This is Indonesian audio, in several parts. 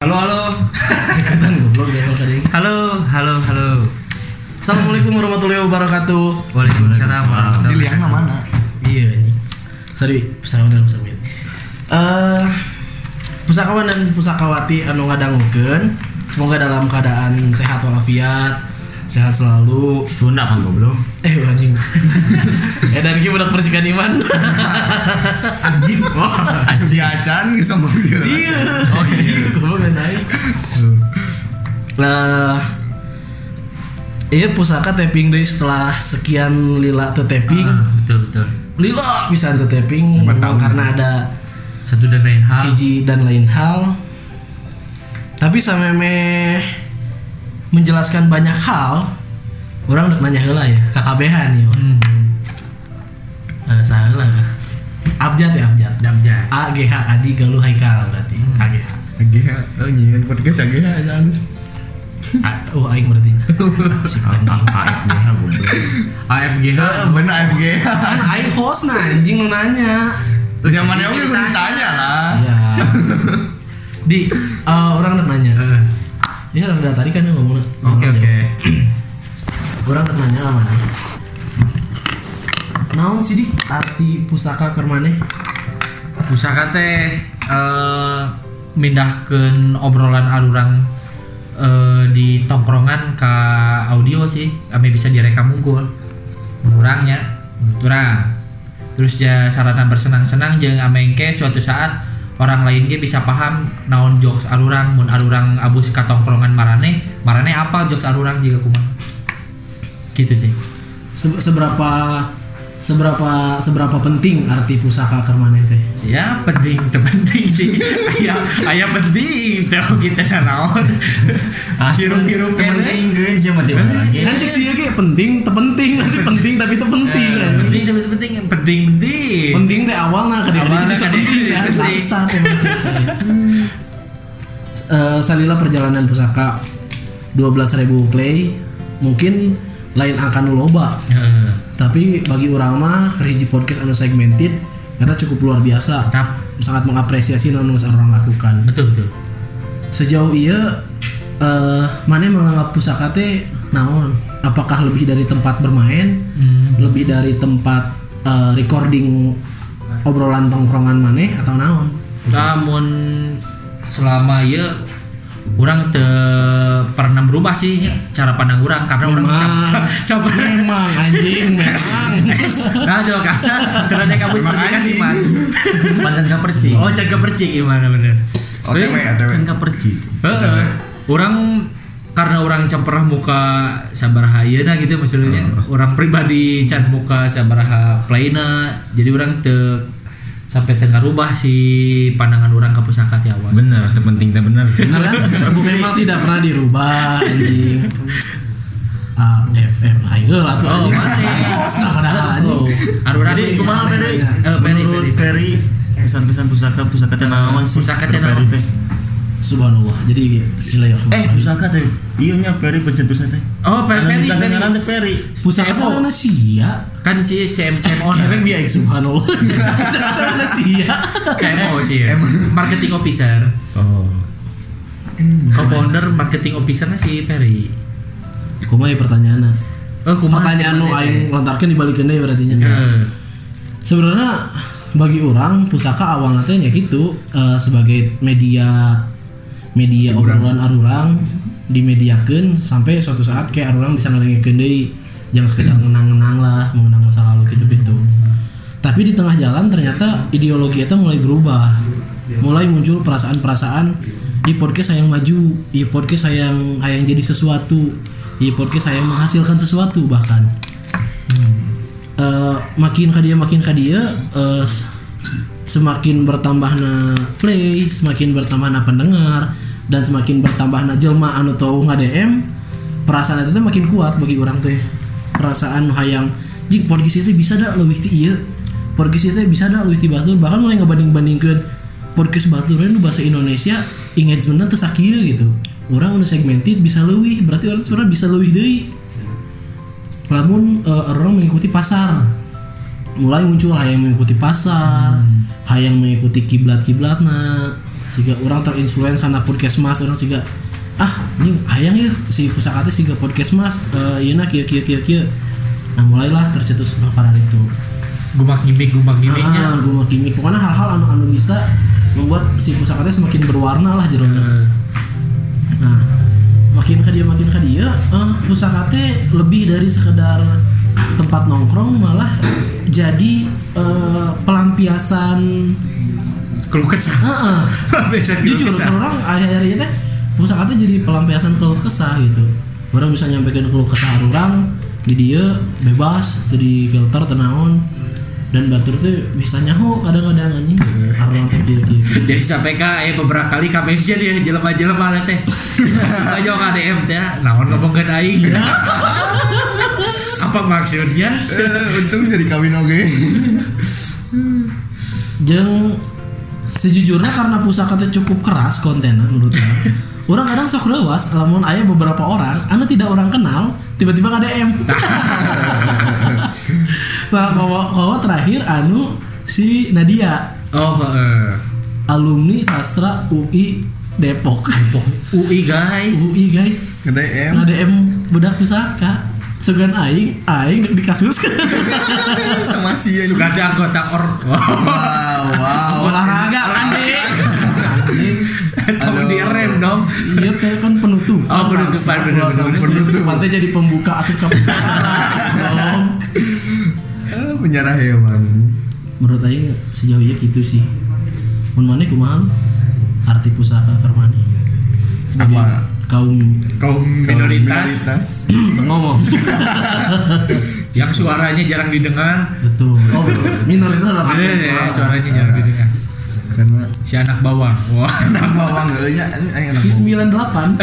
Halo halo. Dekatan goblok kalau kadang. Halo halo halo. Assalamualaikum warahmatullahi wabarakatuh. Waalaikumsalam warahmatullahi Ini liang mana? Iya ini. Sorry, pusakawan dan pusakawati. Eh pusakawan dan pusakawati anu ngadangukeun semoga dalam keadaan sehat walafiat, sehat selalu. Sunda kan goblok. Eh anjing. eh dari kita budak persikan iman. anjing. Wah. Aci acan ngomong dia. Iya. Oh iya. Goblok dan naik. Nah, iya pusaka tapping deh setelah sekian lila teu tapping. Ah, betul betul. Lila bisa teu tapping karena ada Satu dan lain hal. hiji dan lain hal. Tapi sameme menjelaskan banyak hal, orang udah nanya heula ya, KKBH nih. Hmm. Hmm. salah. Abjad ya abjad. Damjat. A G H Adi Galuh Haikal berarti. A G H. Lagi oh nyian podcast lagi aja halus. A- Oh aing berarti. Si anjing. AFGH goblok. AFGH. Heeh, bener AFGH. Kan aing host nah anjing nu nanya. Zamannya oke gue ditanya lah. Iya. Di eh, orang udah nanya. Eh, Ya udah tadi kan yang ngomong. Oke oke. Orang nanya apa nih? Naon sih di arti pusaka keur maneh? Pusaka teh eh mindahkeun obrolan arurang eh, di tongkrongan ke audio sih, ame bisa direkam unggul. Menurangnya, menurang. Terus ya sarana bersenang-senang jeung ame engke suatu saat orang lain ge bisa paham naon jokes arurang mun arurang abus ka tongkrongan marane, marane apa jokes arurang juga kumaha. Gitu sih. Se- seberapa seberapa seberapa penting arti pusaka keur maneh teh? Ya penting, terpenting sih. Ayah, ayah penting tuh kita naon. Hirup-hirup kene. Penting sih mati. Kan cek sih ge penting, terpenting, nanti penting tapi itu penting kan. Penting, tapi penting, penting, penting. Penting teh awalnya kadang kadang kadang- penting ya. penting. Bangsat emang sih. Eh, salila perjalanan pusaka 12.000 play mungkin lain angka nu loba. Heeh. tapi bagi orang mah keur hiji podcast anu segmented ternyata cukup luar biasa. Tap, sangat mengapresiasi non orang lakukan. Betul betul. sejauh iya eh mana menganggap pusaka teh naon? Apakah lebih dari tempat bermain? Hmm. lebih dari tempat eh, recording obrolan tongkrongan maneh atau naon? Namun selama ya orang te pernah berubah sih nya, cara pandang orang karena orang Memang. coba memang anjing memang nah coba kasar caranya kamu kan anjing. iman Panjang ka perci. oh jaga percik gimana bener OTW OTW. Panjang ka perci. Heeh. Orang karena orang can pernah muka sabaraha ayeuna gitu maksudnya orang pribadi can muka sabaraha playna jadi orang te sampai tengah rubah si pandangan orang ke pusaka ti awas Bener, terpenting teh bener. benar kan memang tidak pernah dirubah anjing A F M ayo lah tuh Oh? Bos, nah, padahal anjing oh Jadi kumaha Peri? Eh, Menurut Peri. Kesan-kesan pusaka pusaka teh naon sih? Pusaka teh naon? Teh. subhanallah jadi sila ya Eh, pusaka teh. Iya nya Peri pencet pusaka teh. oh peri peri Anu peri ngaran teh Peri. pusaka CMO. mana sia kan si CM CM owner keren biaya subhanallah. Pusaka mana sia? CMO sih ya marketing officer Oh. co-founder marketing officernya si Peri Kumaha pertanyaan oh kumaha Pertanyaan nu cuman aing lontarkeun dibalikeun deui berarti nya. Eh, Sebenarnya bagi orang pusaka awalnya teh nya gitu eh, sebagai media media obrolan arurang dimediakeun sampai suatu saat kayak arurang bisa ngalengkeun deui jangan sekedar ngenang-ngenang lah mengenang masa lalu gitu-gitu. Tapi di tengah jalan ternyata ideologi itu mulai berubah. Mulai muncul perasaan-perasaan di podcast saya yang maju, di podcast saya yang yang jadi sesuatu, di podcast saya yang menghasilkan sesuatu bahkan. Eh, makin kadia makin kadia eh, s- semakin bertambahna play, semakin bertambahna pendengar dan semakin bertambahna jelma anu tahu nge-DM, perasaan itu makin kuat bagi orang teh. Perasaan hayang jing podcast itu bisa dah leuwih ti ieu. Podcast itu bisa dah leuwih ti batur bahkan mulai ngebanding-bandingkeun podcast baturnya nu bahasa Indonesia engagementnya teu sakieu gitu. Orang anu segmented bisa leuwih, berarti orang sebenarnya bisa leuwih deui lamun eh, orang mengikuti pasar mulai muncul hayang mengikuti pasar hayang mengikuti kiblat kiblatna jika orang terinfluence karena podcast mas orang juga ah ini hayang ya si pusaka teh siga podcast mas eh iya kieu kieu kieu kieu nah mulailah tercetus bakaran itu. Gumak gimmick gumak gimmicknya ah, gue mau gimmick pokoknya hal-hal anu anu bisa membuat si pusaka teh semakin berwarna lah jeronya. Eh, Nah, makin ke dia makin ke dia, eh, pusaka teh lebih dari sekedar tempat nongkrong malah jadi eh, pelampiasan. keluh kesah Heeh. keluh Jujur, orang akhir-akhir teh pusaka teh jadi pelampiasan keluh kesah gitu. Orang bisa nyampaikan keluh kesah orang di dia bebas, dari filter tenaon dan batur tuh bisa nyaho kadang-kadang anjing. Kieu kieu. kieu. jadi sampai ka eh beberapa kali ka mention dia jelema-jelema lah teh aja ka DM teh naon ngomongkeun aing apa maksudnya Eh, untung jadi kawin oge. Jeng sejujurnya karena pusaka teh cukup keras kontennya menurut orang. orang kadang sok lewas lamun aya beberapa orang anu tidak orang kenal tiba-tiba nggak DM. nah kalau kalau terakhir anu si Nadia oh heeh alumni sastra UI Depok. UI guys UI guys Kata em. nggak DM budak pusaka. Segan aing, aing di kasus sama si yang sudah ada anggota or Wow, wow. olahraga kan deh. Tolong di rem dong Iya teh kan penutup. Oh, penutupan, bener, bener. Penutupan teh jadi pembuka asup ke. Eh, penjara hewan. Menurut aing sejauh ini gitu sih. Mun maneh kumaha? Arti pusaka keur maneh? Sebagai Apa? Kaum kaum Kalau minoritas ngomong. yang suaranya jarang didengar Betul. Oh, minoritas adalah Eh, arti suara. suaranya jarang didengar Karena si anak bawang wah anak bawang aing anak Si bawang. 98.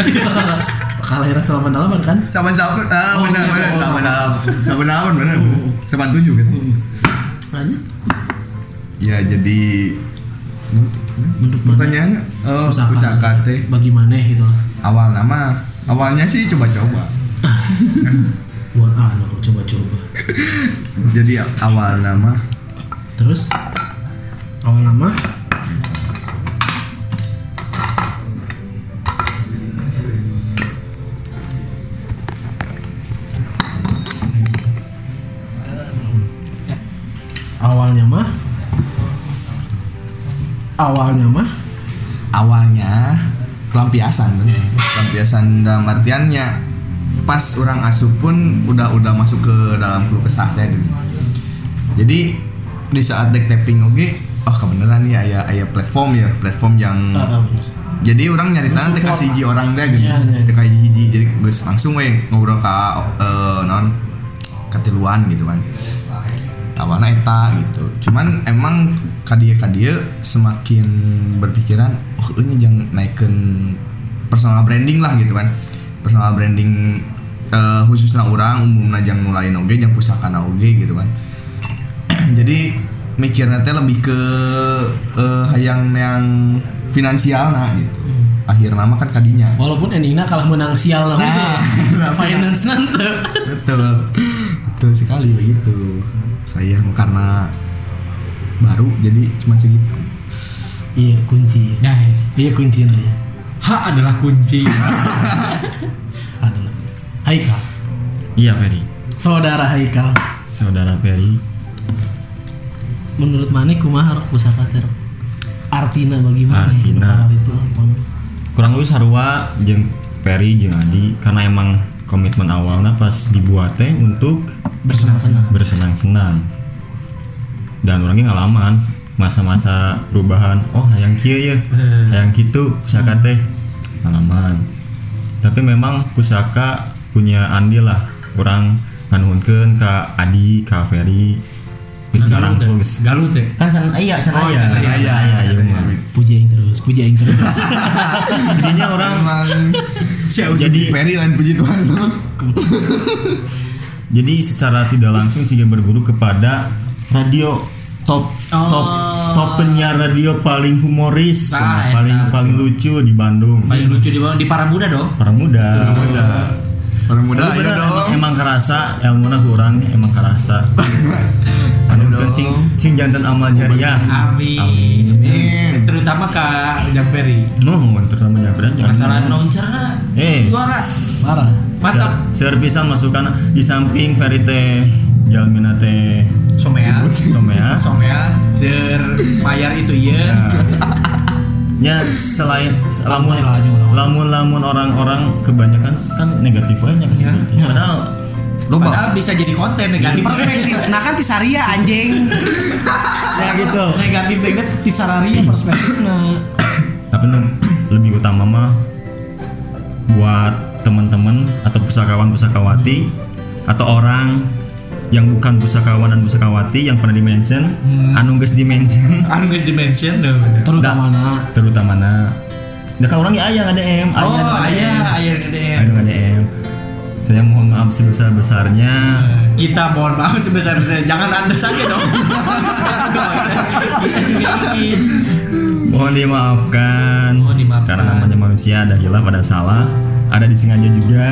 Kelahiran 98 kan? Saban-saban ah Oh, benar iya, benar oh, saban. alam. Saban alam benar. Saban tujuh gitu. Lanjut. Ya jadi Bentuk mana? pertanyaannya oh, Pusaka. pusaka teh Bagaimana gitu lah. Awal nama awalnya sih coba-coba. Buat anu coba-coba. jadi awal nama. Terus? Awal nama? Awalnya mah? Awalnya mah pelampiasan bener. pelampiasan dalam artiannya pas orang asup pun udah udah masuk ke dalam keluh kesah teh gitu. jadi di saat dek tapping oke oh kebenaran nih ayah ayah platform ya platform yang ah, bener. jadi orang nyari tanah teh kasih hiji orang deh gitu Iya, iya. teh kasih hiji jadi gus langsung we ngobrol ke eh, non katiluan gitu kan awalnya eta gitu cuman emang kadia kadia semakin berpikiran ini jangan naikin personal branding lah gitu kan. Personal branding eh, khususnya orang umumnya jangan nulain oge jangan pusaka oge gitu kan. Jadi mikirnya teh lebih ke eh, hayang yang finansial nah gitu akhir nama kan kadinya. Walaupun endingnya kalah menang sial lah Nah, finance nanti. Betul. Betul sekali begitu. Saya karena baru jadi cuma segitu iya kunci. Nah iya kuncinya ya H adalah kunci. Adalah. Haikal. Iya Ferry. saudara Haikal. Saudara Ferry. menurut mana kumaha rek pusaka teh rek? artina bagaimana Artina. itu apa Kurang lebih sarua jeung Ferry jeung Adi. Karena emang komitmen awalnya pas dibuat teh untuk bersenang-senang. bersenang-senang. Dan orangnya ngalaman masa-masa perubahan. Oh, hayang kieu ya. Hayang kitu pusaka teh ngalaman. Tapi memang pusaka punya andil lah. Orang nganuhunkeun ka Adi, ka Ferry. Geus sekarang geus teh. Galuh teh kan can aya can Oh, aya can aya, aya, ieu mah. puji yang terus puji yang terus jadinya orang emang jadi Perry lain puji Tuhan jadi secara tidak langsung sih berburu kepada radio top top top penyiar radio paling humoris Nah, paling eta, paling lucu di Bandung paling lucu di di para muda dong para muda ayo bener, dong. emang, emang kerasa ilmu kurang emang kerasa anu kan sing sing jantan amal jariah Amin. Amin. Terutama ke Ujang Peri. nuhun terutama jantan Masalah noncerna. Eh. Juara. parah Mantap. Servisan masukkan di samping verite jalmina teh Somea. somea Somea. Ser mayar itu iya. Ya selain lamun lamun lamun orang-orang kebanyakan kan negatif aja ke Ya. Padahal Loba. Padahal bisa jadi konten negatif. perspektif nah kan tisaria anjing ya gitu negatif banget tisararia perspektifnya tapi nu lebih utama mah buat teman-teman atau pusakawan pusakawati atau orang yang bukan pusakawan dan pusakawati yang pernah dimention anu geus dimention Anu guys dimension dong. terutama nah terutama na Nah, kan orangnya ayah nggak DM, Oh, nggak DM. ayah, ayah KDM. Aduh nggak DM. Saya mohon maaf sebesar besarnya. Kita mohon maaf sebesar-besarnya. Jangan Anda saja dong. Mohon dimaafkan. Mohon dimaafkan. Karena namanya manusia ada hilaf, ada salah, ada disengaja juga.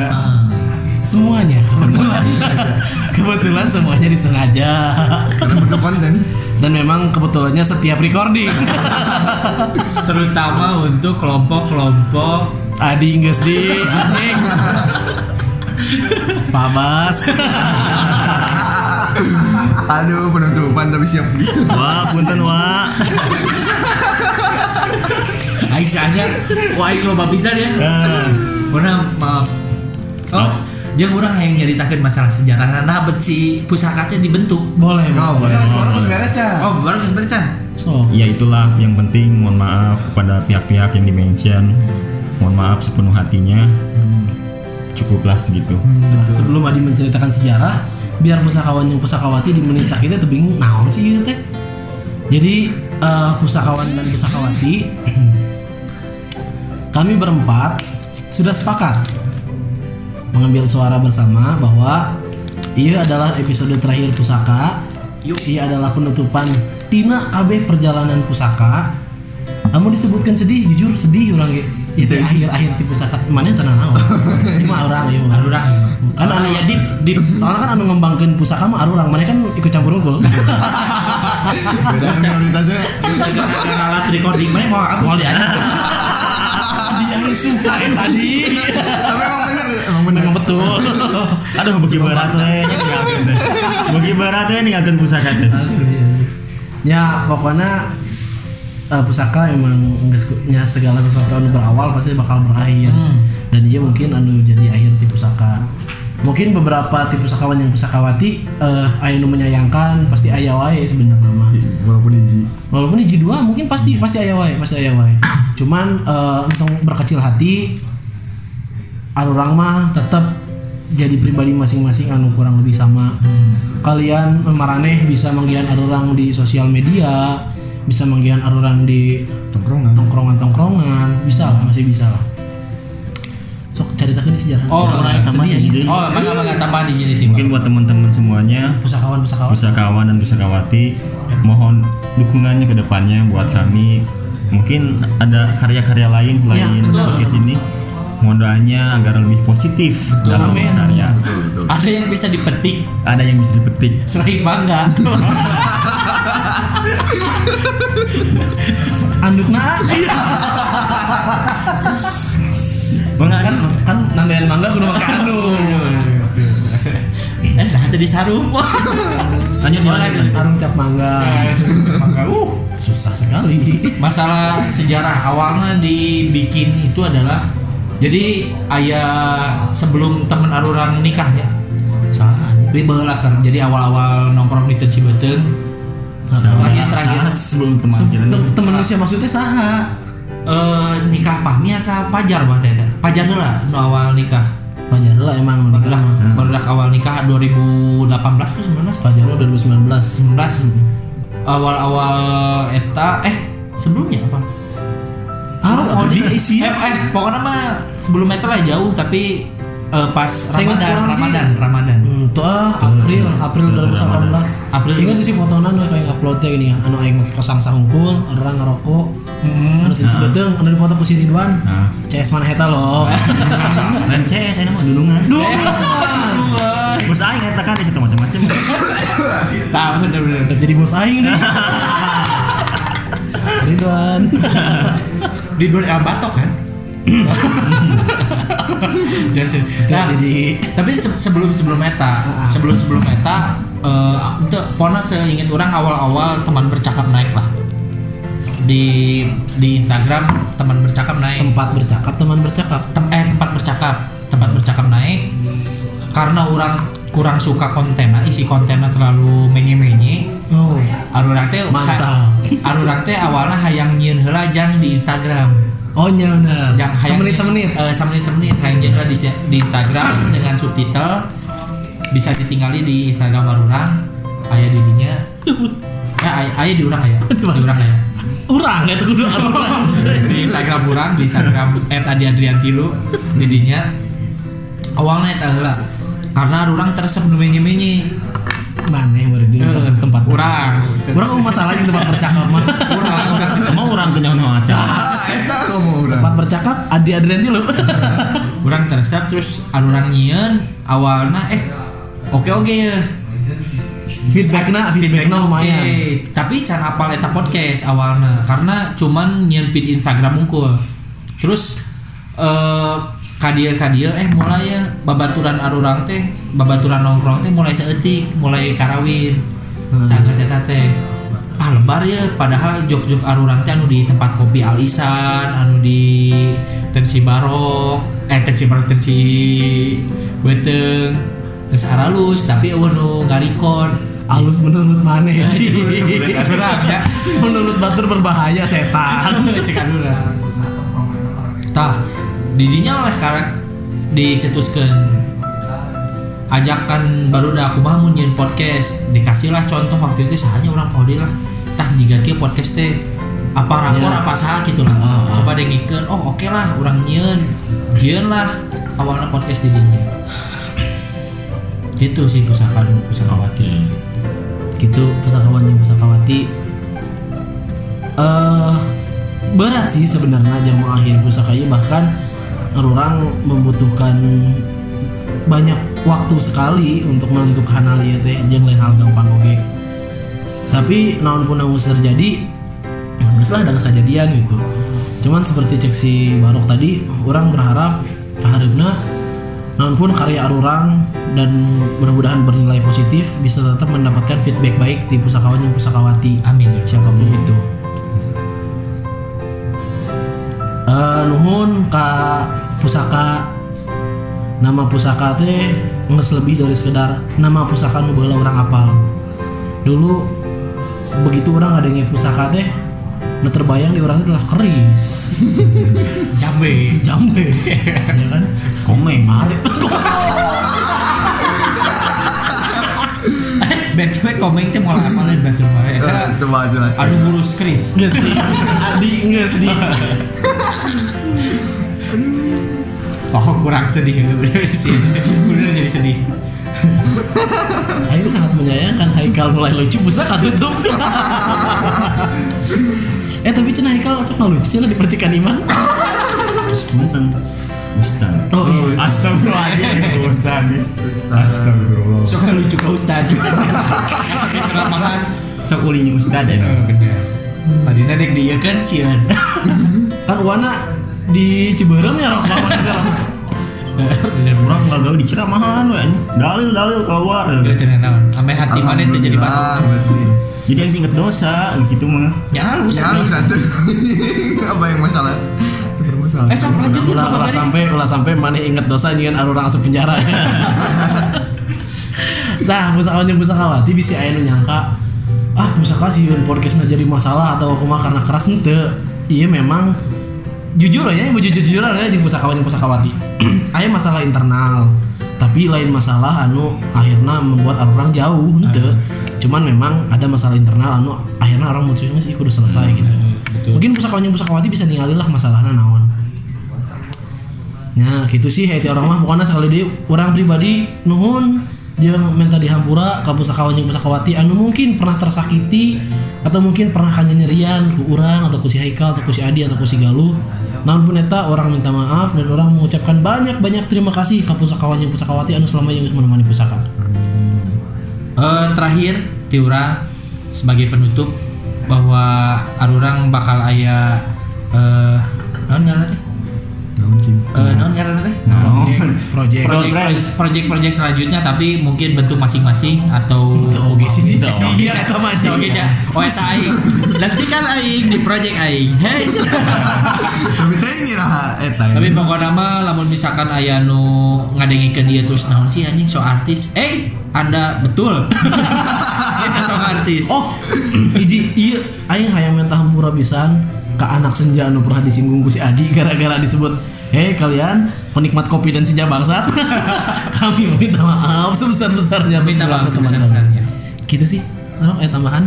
Semuanya. Kebetulan kebetulan semuanya disengaja. Karena konten. dan memang kebetulannya setiap recording. Terutama untuk kelompok-kelompok. Adi geus di anjing. Pak Bas. Aduh penutupan tapi siap. Wah, punten wah. Aing saja Wah Aing loba bisa dia Ah, Mana maaf. Oh Jangan orang yang nyeritakan masalah sejarah Nah bet si pusakanya dibentuk boleh Oh, boleh. sekarang harus beres ya Oh baru kesempatan so Ya itulah yang penting. Mohon maaf kepada pihak-pihak yang dimention. Mohon maaf sepenuh hatinya. Cukuplah segitu. Nah, sebelum Adi menceritakan sejarah biar pusakawan yang pusakawati di menit sakit itu bingung naon sih itu teh jadi eh, pusakawan dan pusakawati kami berempat sudah sepakat mengambil suara bersama bahwa ia adalah episode terakhir pusaka Yuk. ia adalah penutupan Tina KB perjalanan pusaka kamu disebutkan sedih jujur sedih orang ge. itu akhir akhir di pusaka mana yang tenang naon ini mah orang ya mah. Arurang Kan anu- ya dip Dip Soalnya kan anu ngembangkeun pusaka mah arurang, mana kan ikut campur unggul. Beda minoritasnya. Alat recording mana mau aku Mau lihat. Dia yang suka yang tadi. Tapi emang bener, emang bener. Memang betul. Aduh, bagi berat we nya ninggalkeun teh. Bagi berat we ninggalkeun pusaka. Asli. Ya, pokoknya eh, pusaka emang nya segala sesuatu anu berawal pasti bakal berakhir. Dan dia mungkin anu jadi akhir ti pusaka. Mungkin beberapa tipe pusakawan yang pusakawati eh aya nu menyayangkan pasti aya wae sebenarnya mah. Walaupun hiji. Walaupun hiji dua mungkin pasti pasti aya wae, pasti aya wae. Cuman eh, untuk berkecil hati arurang mah tetap jadi pribadi masing-masing anu kurang lebih sama. Kalian maraneh bisa manggihan arurang di sosial media, bisa manggihan arurang di Tongkrongan. tongkrongan-tongkrongan, bisa lah, masih bisa lah. Sok ceritakan ini sejarah. Oh, Sedih tambah ya, jadi. Oh mangga mangga tambahan di jadi Mungkin buat teman-teman semuanya Pusakawan-pusakawan. pusakawan dan pusakawati mohon dukungannya ke depannya buat kami mungkin ada karya-karya lain selain Ya, podcast ini. Mohon doanya agar lebih positif dalam Amin. karya Ada yang bisa dipetik? Ada yang bisa dipetik. Selain mangga. Andukna. Bang, kan kan nandayan mangga kudu make anduk. Eh nah tadi sarung. Lanjut ya sarung cap mangga. Mangga. Uh susah sekali. Masalah sejarah awalnya dibikin itu adalah jadi ayah sebelum temen arurang nikahnya salah baheula keur. jadi awal-awal nongkrong di Cibeteung terakhir. terakhir. Sebelum teman jalan. Tem- temen manusia maksudnya saha? Eh nikah pahmi atau pajar bah teh teh? pajar heula nu awal nikah pajar lah emang barulah mah. barulah awal nikah 2018 atau 19 pajar lah 2019 19 awal-awal eta eh sebelumnya apa? Ah Oh, atau dia isi? eh, eh pokoknya mah sebelum itu lah jauh tapi eh, pas Saya Ramadan. Ramadan Ramadan. Hmm, Itu ah April April 2018 April Ingat sih fotonya anu kayak uploadnya ini anu aing make kosang sahungkul orang ngerokok. Anu cincin beteng anu dipoto ku si Ridwan Nah. CS mana heta loh Lain CS saya mah dulungan. Duh Bos aing eta kan di situ macam-macam. Tahu bener-bener. udah jadi bos aing nih Ridwan. Di dua El Batok kan? Sih. Nah, jadi tapi se- sebelum sebelum meta, sebelum sebelum meta, eh untuk pona seingat orang awal-awal teman bercakap naik lah. Di di Instagram teman bercakap naik. Tempat bercakap teman bercakap. Tem- eh tempat bercakap tempat bercakap naik. Karena orang kurang suka kontennya isi kontennya terlalu menye-menye. Oh. Arurang teh Mantap. arurang teh awalnya hayang nyieun heula jang di Instagram oh iya bener. Yang semenit semenit. Eh, semenit semenit. Hayang nyieun heula di, di Instagram dengan subtitle bisa ditinggali di Instagram arurang aya didinya ya aya, aya di urang aya di urang aya orang itu kudu orang di Instagram orang di Instagram @adiadriantilu didinya awalnya eta heula karena orang teresep nu menye-menye mana yang baru di tempat tempat orang orang mau masalahnya tempat bercakap mah orang Mau orang. Ah, eta kamu udah. tempat bercakap adi adrian dulu orang teresep terus orang nyieun awalnya eh oke oke ya. Feedbacknya feedbacknya lumayan Oke, tapi can apal eta podcast awalnya karena cuman nyieun feed Instagram unggul. Terus eh kadia eh mulai ya. Babaturan arurang teh babaturan nongkrong teh mulai seetik mulai karawin. Saga eta teh. Ah lebar ya. Padahal jok-jok arurang teh anu di tempat kopi Alisan anu di tensi barok eh tensi barok tensi beteng. Geus aralus tapi eueuh nu ngarikon. Halus menurut mana ya Arurang ya menurut batur berbahaya setan. Cekan urang tah didinya oleh karek dicetuskan ajakan baru dah aku mah mun nyeun podcast. Dikasihlah contoh waktu itu sahanya orang podi lah. Tah jika kieu podcast teh apa rakor Ya. apa sah gitu lah. Coba dengikeun oh oke lah orang nyeun jieun lah awalnya podcast didinya gitu sih pusaka pusakawati. Gitu pusakawannya pusakawati. Eh berat sih sebenarnya jam akhir pusakanya bahkan orang membutuhkan banyak waktu sekali untuk menentukan hal ieu teh jeung lain hal gampang oke. Tapi naon pun anu terjadi geus lah dengan kejadian gitu. Cuman seperti cek si Barok tadi orang berharap keharapna namun pun karya arurang dan mudah-mudahan bernilai positif bisa tetap mendapatkan feedback baik di pusakawan yang pusakawati amin. ya siapa pun itu Eh, nuhun ka pusaka. Nama pusaka teh nges lebih dari sekedar nama pusaka nu baheula orang apal. Dulu begitu orang ada yang pusaka teh nu terbayang di orang itu adalah keris. Jambe. Jambe. Ya kan? Komeng. Arif BTW komeng teh moal apalin batu mah eta anu ngurus Kris Nges di. Adi nges di. Oh kurang sedih. Bener sih bener jadi sedih. Akhirnya sangat menyayangkan. Haikal mulai lucu pusaka tutup Eh tapi cina Haikal sok nggak lucu cina di percikan iman Punten. Ustaz. Oh iya Astagfirullahaladzim. Ustaz. Astagfirullah. suka lucu ke Ustad Kasih ceramahan Sok ulinya Ustaz ya. Eh, bener tadi nadek dia kan sian Kan Wana di Ciberem ya rok lawan rok bener Orang nggak gawe diceramahan we. Dalil dalil keluar. Gak tenang naon sampai hati mana itu jadi batu. Jadi yang inget dosa gitu mah. ya halus Ya lu satu. Apa yang masalah? Eh lanjut ya Ulah ulah sampai ulah sampai mana inget dosa ini kan arurang asup penjara. Nah pusakawanya pusakawati bisa aya nu nyangka ah pusaka sih podcast jadi masalah atau aku mah karena keras ente. Iya memang. Jujur ya ibu jujur jujur ya di pusakawan pusakawati. Aya masalah internal tapi lain masalah anu akhirnya membuat orang jauh ente. Cuman memang ada masalah internal anu akhirnya orang mutusin sih kudu selesai gitu. mungkin pusakawan pusakawati bisa ningali lah masalahnya naon Ya gitu sih hati orang mah. Pokoknya sekali dia orang pribadi nuhun. Jeung minta dihampura ka pusakawan jeung pusakawati anu mungkin pernah tersakiti atau mungkin pernah kanyanyerian ku urang atau ku si Haikal atau ku si Adi atau ku si Galuh. Namun pun eta orang minta maaf dan orang mengucapkan banyak-banyak terima kasih ka pusakawan jeung pusakawati anu selama yang menemani pusaka. Eh, terakhir ti urang sebagai penutup bahwa arurang bakal aya project Project project project selanjutnya tapi mungkin bentuk masing-masing atau Oke sih Gitu. iya eta mah Oke ya. Oh eta aing. Nanti kan aing di project aing. Hei. Tapi teh lah eta. Tapi pokoknya mah lamun misalkan aya nu ngadengikeun dia terus naon sih anjing so artis. Eh, Anda betul. Kita so artis. Oh, hiji iya aing hayang minta hampura pisan ke anak senja anu pernah disinggung ku si Adi gara-gara disebut Hei kalian penikmat kopi dan senja bangsat Kami meminta maaf sebesar-besarnya atas Minta maaf perilaku teman-teman. sebesar-besarnya. Gitu sih Ano, eh tambahan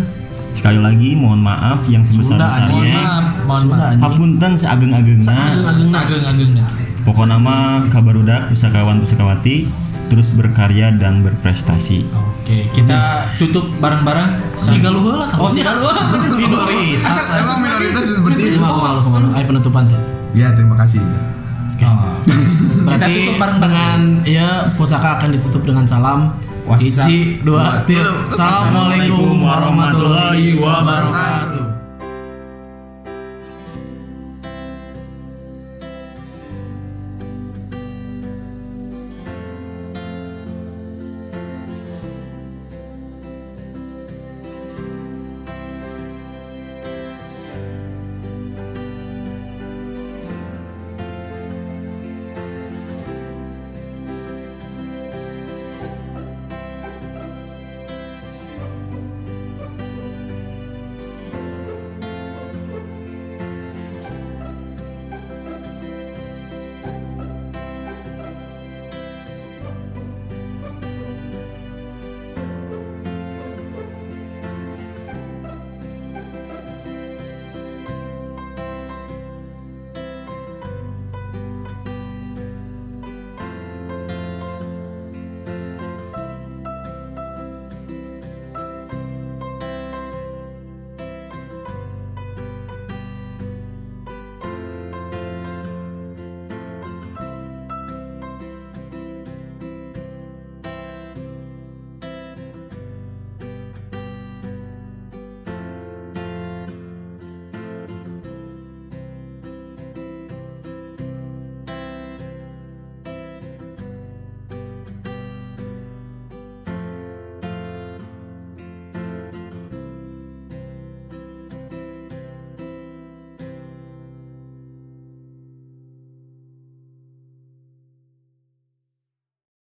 Sekali lagi mohon maaf yang Mohon sebesar-besarnya. maaf, mohon Sudah, maaf. anjing. Hapunten seageng-agengna. Ageng-ageng Ageng-agengna. Pokoknya nama kabarudak pusakawan pusakawati terus berkarya dan berprestasi. Oke, kita tutup bareng-bareng. Si galuh heula ka. Oh, si galuh. minoritas. Emang minoritas seperti itu. Malu malu. Ayo penutupan teh. Ya, terima kasih. Oh. Berarti tutup bareng-bareng. dengan ya pusaka akan ditutup dengan salam. Hiji, dua, tiga. Assalamualaikum warahmatullahi wabarakatuh.